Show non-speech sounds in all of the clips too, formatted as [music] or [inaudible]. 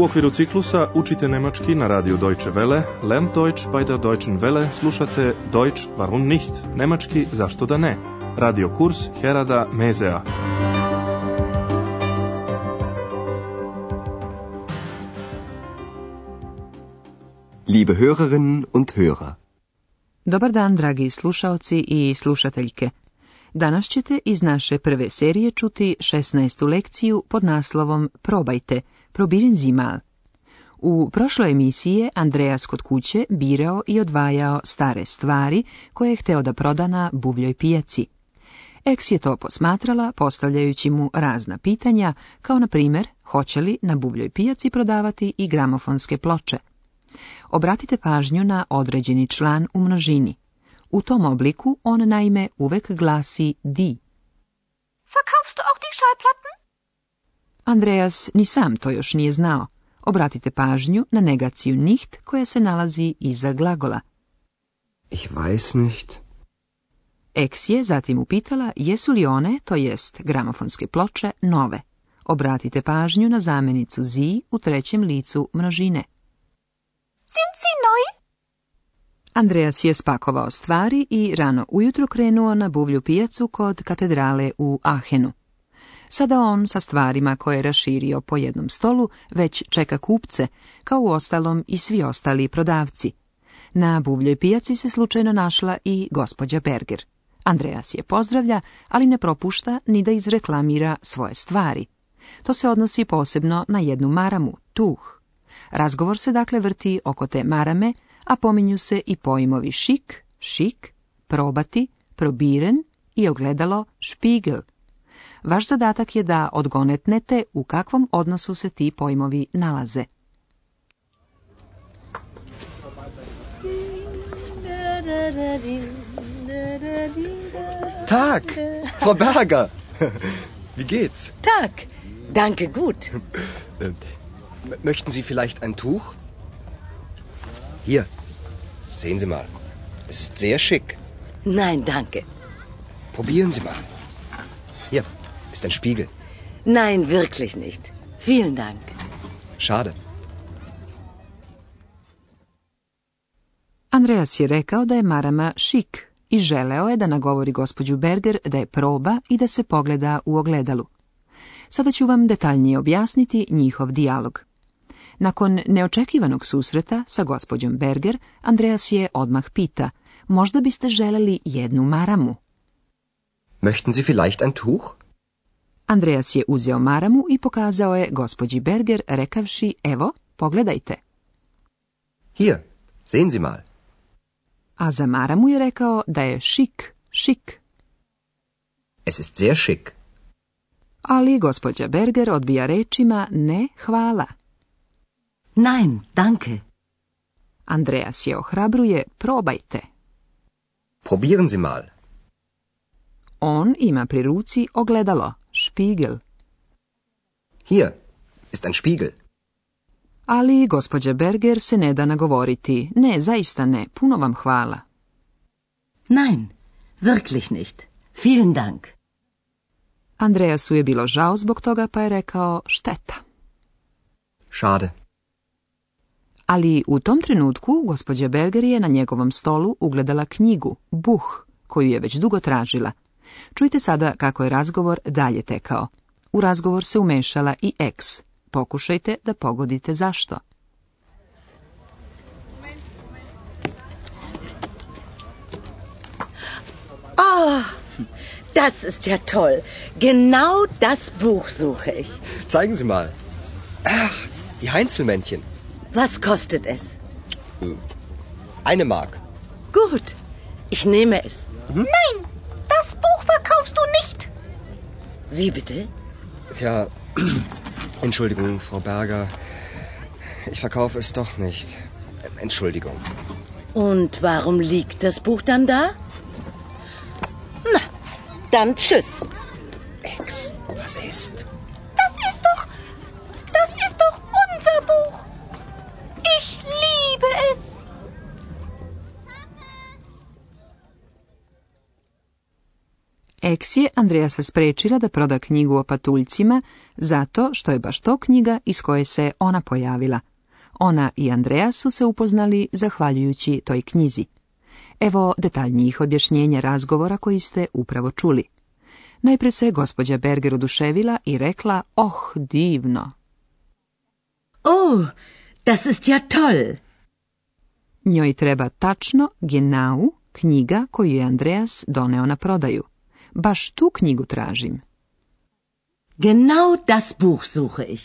U okviru ciklusa učite nemački na radiju Deutsche Welle, Lern Deutsch bei der Deutschen Welle, slušate Deutsch warum nicht, nemački zašto da ne, radio kurs Herada Mezea. Liebe Hörerinnen und Hörer. Dobar dan, dragi slušaoci i slušateljke. Danas ćete iz naše prve serije čuti 16. lekciju pod naslovom Probajte – Probiren zimal. U prošloj emisiji Andreas kod kuće birao i odvajao stare stvari koje je hteo da proda na buvljoj pijaci. Eks je to posmatrala postavljajući mu razna pitanja, kao na primjer hoće li na buvljoj pijaci prodavati i gramofonske ploče. Obratite pažnju na određeni član u množini. U tom obliku on naime uvek glasi di. Verkaufst du auch die Schallplatten? Andreas ni sam to još nije znao. Obratite pažnju na negaciju nicht koja se nalazi iza glagola. Ich weiß nicht. Eks je zatim upitala jesu li one, to jest gramofonske ploče, nove. Obratite pažnju na zamenicu zi u trećem licu množine. Sind sie neu? Andreas je spakovao stvari i rano ujutro krenuo na buvlju pijacu kod katedrale u Ahenu. Sada on sa stvarima koje je raširio po jednom stolu već čeka kupce, kao u ostalom i svi ostali prodavci. Na buvljoj pijaci se slučajno našla i gospođa Berger. Andreas je pozdravlja, ali ne propušta ni da izreklamira svoje stvari. To se odnosi posebno na jednu maramu, tuh. Razgovor se dakle vrti oko te marame, a pominju se i pojmovi šik, šik, probati, probiren i ogledalo špigel, Vaš zadatak je da odgonetnete u kakvom odnosu se ti pojmovi nalaze. Tak! Frau Berger. Wie geht's? Tag, danke gut. Möchten Sie vielleicht ein Tuch? Hier, sehen Sie mal. Es ist sehr schick. Nein, danke. Probieren Sie mal. Hier, Ist ein Spiegel. Nein, wirklich nicht. Vielen Dank. Schade. Andreas je rekao da je marama šik i želeo je da nagovori gospođu Berger da je proba i da se pogleda u ogledalu. Sada ću vam detaljnije objasniti njihov dijalog. Nakon neočekivanog susreta sa gospođom Berger, Andreas je odmah pita, možda biste želeli jednu maramu. Möchten Sie vielleicht ein Tuch? Andreas je uzeo maramu i pokazao je gospođi Berger rekavši, evo, pogledajte. Hier, sehen Sie mal. A za maramu je rekao da je šik, šik. Es ist sehr schick. Ali gospođa Berger odbija rečima ne hvala. Nein, danke. Andreas je ohrabruje, probajte. Probieren Sie mal. On ima pri ruci ogledalo. Spiegel. Hier ist ein Spiegel. Ali gospođa Berger se ne da nagovoriti. Ne, zaista ne. Puno vam hvala. Nein, wirklich nicht. Vielen Dank. Andreasu je bilo žao zbog toga pa je rekao šteta. Schade. Ali u tom trenutku gospođa Berger je na njegovom stolu ugledala knjigu, buh, koju je već dugo tražila. Čujte sada kako je razgovor dalje tekao. U razgovor se umešala i eks. Pokušajte da pogodite zašto. Ah, das ist ja toll. Genau das Buch suche ich. Zeigen Sie mal. Ach, die Heinzelmännchen. Was kostet es? Äh, eine Mark. Gut, ich nehme es. Mhm. Nein, verkaufst du nicht. Wie bitte? Tja, [clears throat] Entschuldigung, Frau Berger. Ich verkaufe es doch nicht. Entschuldigung. Und warum liegt das Buch dann da? Na, dann tschüss. Ex, was ist? Eks je Andreasa sprečila da proda knjigu o patuljcima, zato što je baš to knjiga iz koje se ona pojavila. Ona i Andreas su se upoznali zahvaljujući toj knjizi. Evo detaljnijih objašnjenja razgovora koji ste upravo čuli. Najpre se gospođa Berger oduševila i rekla, oh, divno. Oh, das ist ja toll. Njoj treba tačno genau knjiga koju je Andreas doneo na prodaju. Baš tu knjigu tražim. Genau das Buch suche ich.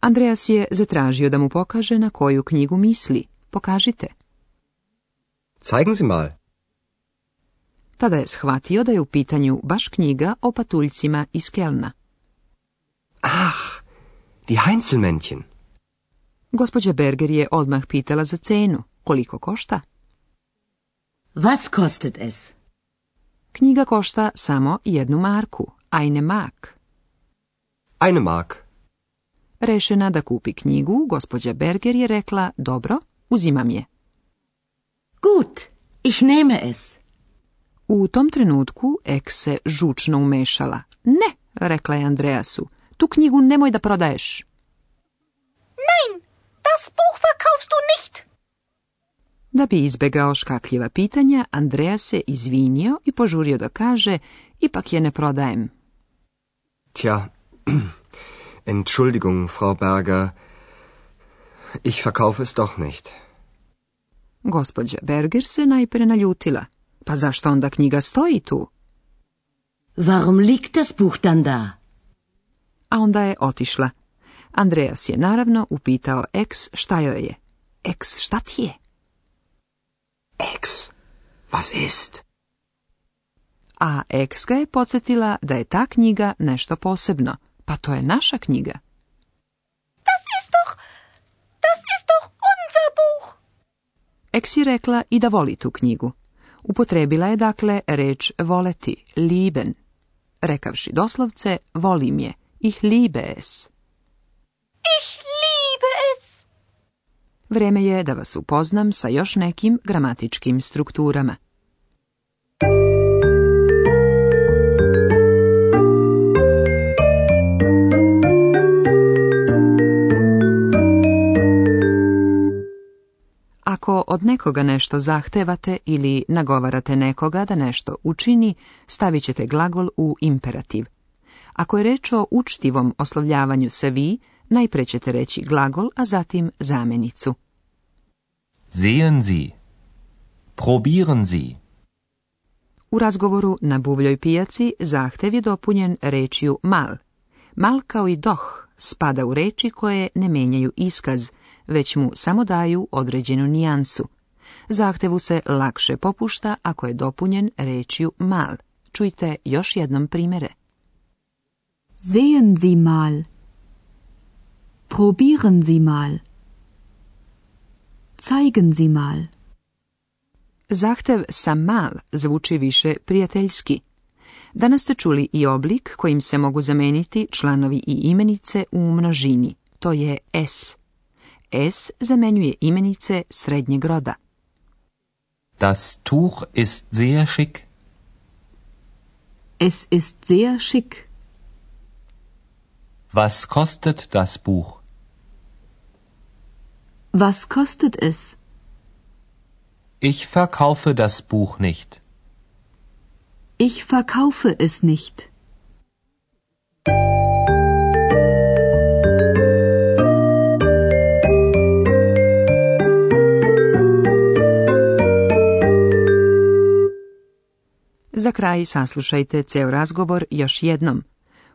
Andreas je zatražio da mu pokaže na koju knjigu misli. Pokažite. Zeigen Sie mal. Tada je shvatio da je u pitanju baš knjiga o patuljcima iz Kelna. Ah, die Heinzelmännchen. Gospođa Berger je odmah pitala za cenu. Koliko košta? Was kostet es? Knjiga košta samo jednu marku, eine Mark. Eine Mark. Rešena da kupi knjigu, gospođa Berger je rekla, dobro, uzimam je. Gut, ich nehme es. U tom trenutku Ek se žučno umešala. Ne, rekla je Andreasu, tu knjigu nemoj da prodaješ. Da bi izbegao škakljiva pitanja, Andreja se izvinio i požurio da kaže, ipak je ne prodajem. Tja, [clears throat] entschuldigung, Frau Berger, ich verkaufe es doch nicht. Gospođa Berger se najpre naljutila. Pa zašto onda knjiga stoji tu? Warum liegt das Buch dann da? A onda je otišla. Andreas je naravno upitao eks šta joj je. Eks šta ti je? Ex. Was ist? A Ex ga je podsjetila da je ta knjiga nešto posebno. Pa to je naša knjiga. Das ist doch, das ist doch unser Buch. Ex je rekla i da voli tu knjigu. Upotrebila je dakle reč voleti, liben. Rekavši doslovce, volim je, ich liebe es. Ich Vreme je da vas upoznam sa još nekim gramatičkim strukturama. Ako od nekoga nešto zahtevate ili nagovarate nekoga da nešto učini, stavit ćete glagol u imperativ. Ako je reč o učtivom oslovljavanju se vi, Najprije ćete reći glagol, a zatim zamjenicu. Sehen Sie. Probieren Sie. U razgovoru na buvljoj pijaci zahtev je dopunjen rečju mal. Mal kao i doh spada u reči koje ne menjaju iskaz, već mu samo daju određenu nijansu. Zahtevu se lakše popušta ako je dopunjen rečju mal. Čujte još jednom primere. Sehen Sie mal. Probieren Sie mal. Zeigen Sie mal. Zahtev sam mal zvuči više prijateljski. Danas ste čuli i oblik kojim se mogu zameniti članovi i imenice u množini, to je S. S zamenjuje imenice srednjeg roda. Das Tuch ist sehr schick. Es ist sehr schick. Was kostet das Buch? Was kostet es? Ich verkaufe das Buch nicht. Ich verkaufe es nicht. Za kraj saslušajte ceo razgovor još jednom.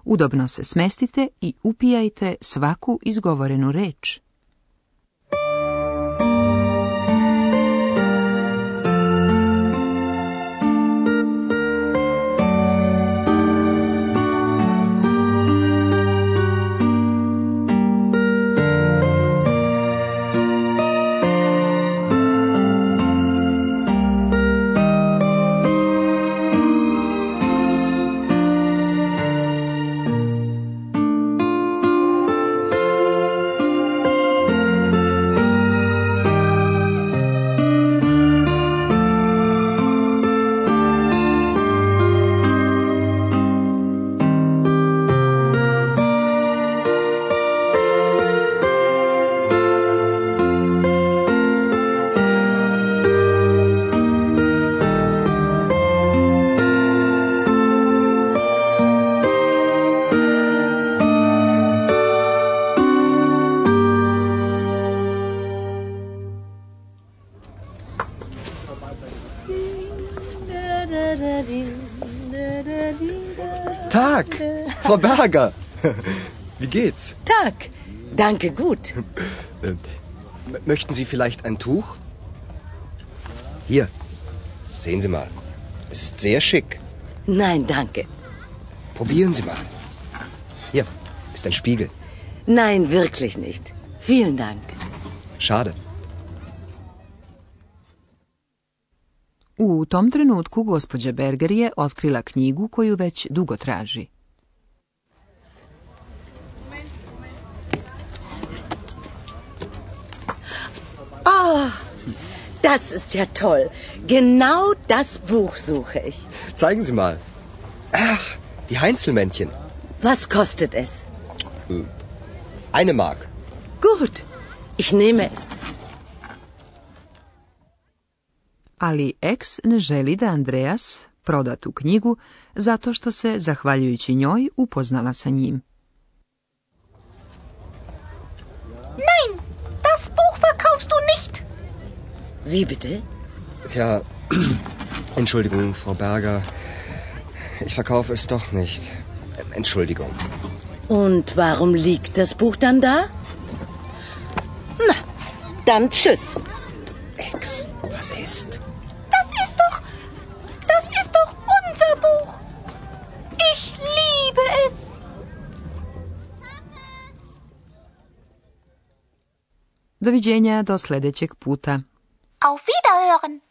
Udobno se smestite i upijajte svaku izgovorenu reč. Tag, [laughs] Frau Berger. [laughs] Wie geht's? Tag. Danke, gut. Ähm, möchten Sie vielleicht ein Tuch? Hier. Sehen Sie mal. Ist sehr schick. Nein, danke. Probieren Sie mal. Hier ist ein Spiegel. Nein, wirklich nicht. Vielen Dank. Schade. U tom trenutku gospođa Berger je otkrila knjigu koju već dugo traži. Oh, das ist ja toll. Genau das Buch suche ich. Zeigen Sie mal. Ach, die Heinzelmännchen. Was kostet es? Äh, eine Mark. Gut, ich nehme es. ali X ne želi da Andreas proda tu knjigu zato što se, zahvaljujući njoj, upoznala sa njim. Nein, das Buch verkaufst du nicht. Wie bitte? Tja, [clears throat] Entschuldigung, Frau Berger. Ich verkaufe es doch nicht. Entschuldigung. Und warum liegt das Buch dann da? Na, dann tschüss. Ex. Was ist? Das ist doch. Das ist doch unser Buch. Ich liebe es. Doviđenja do sljedećeg puta. Auf Wiederhören.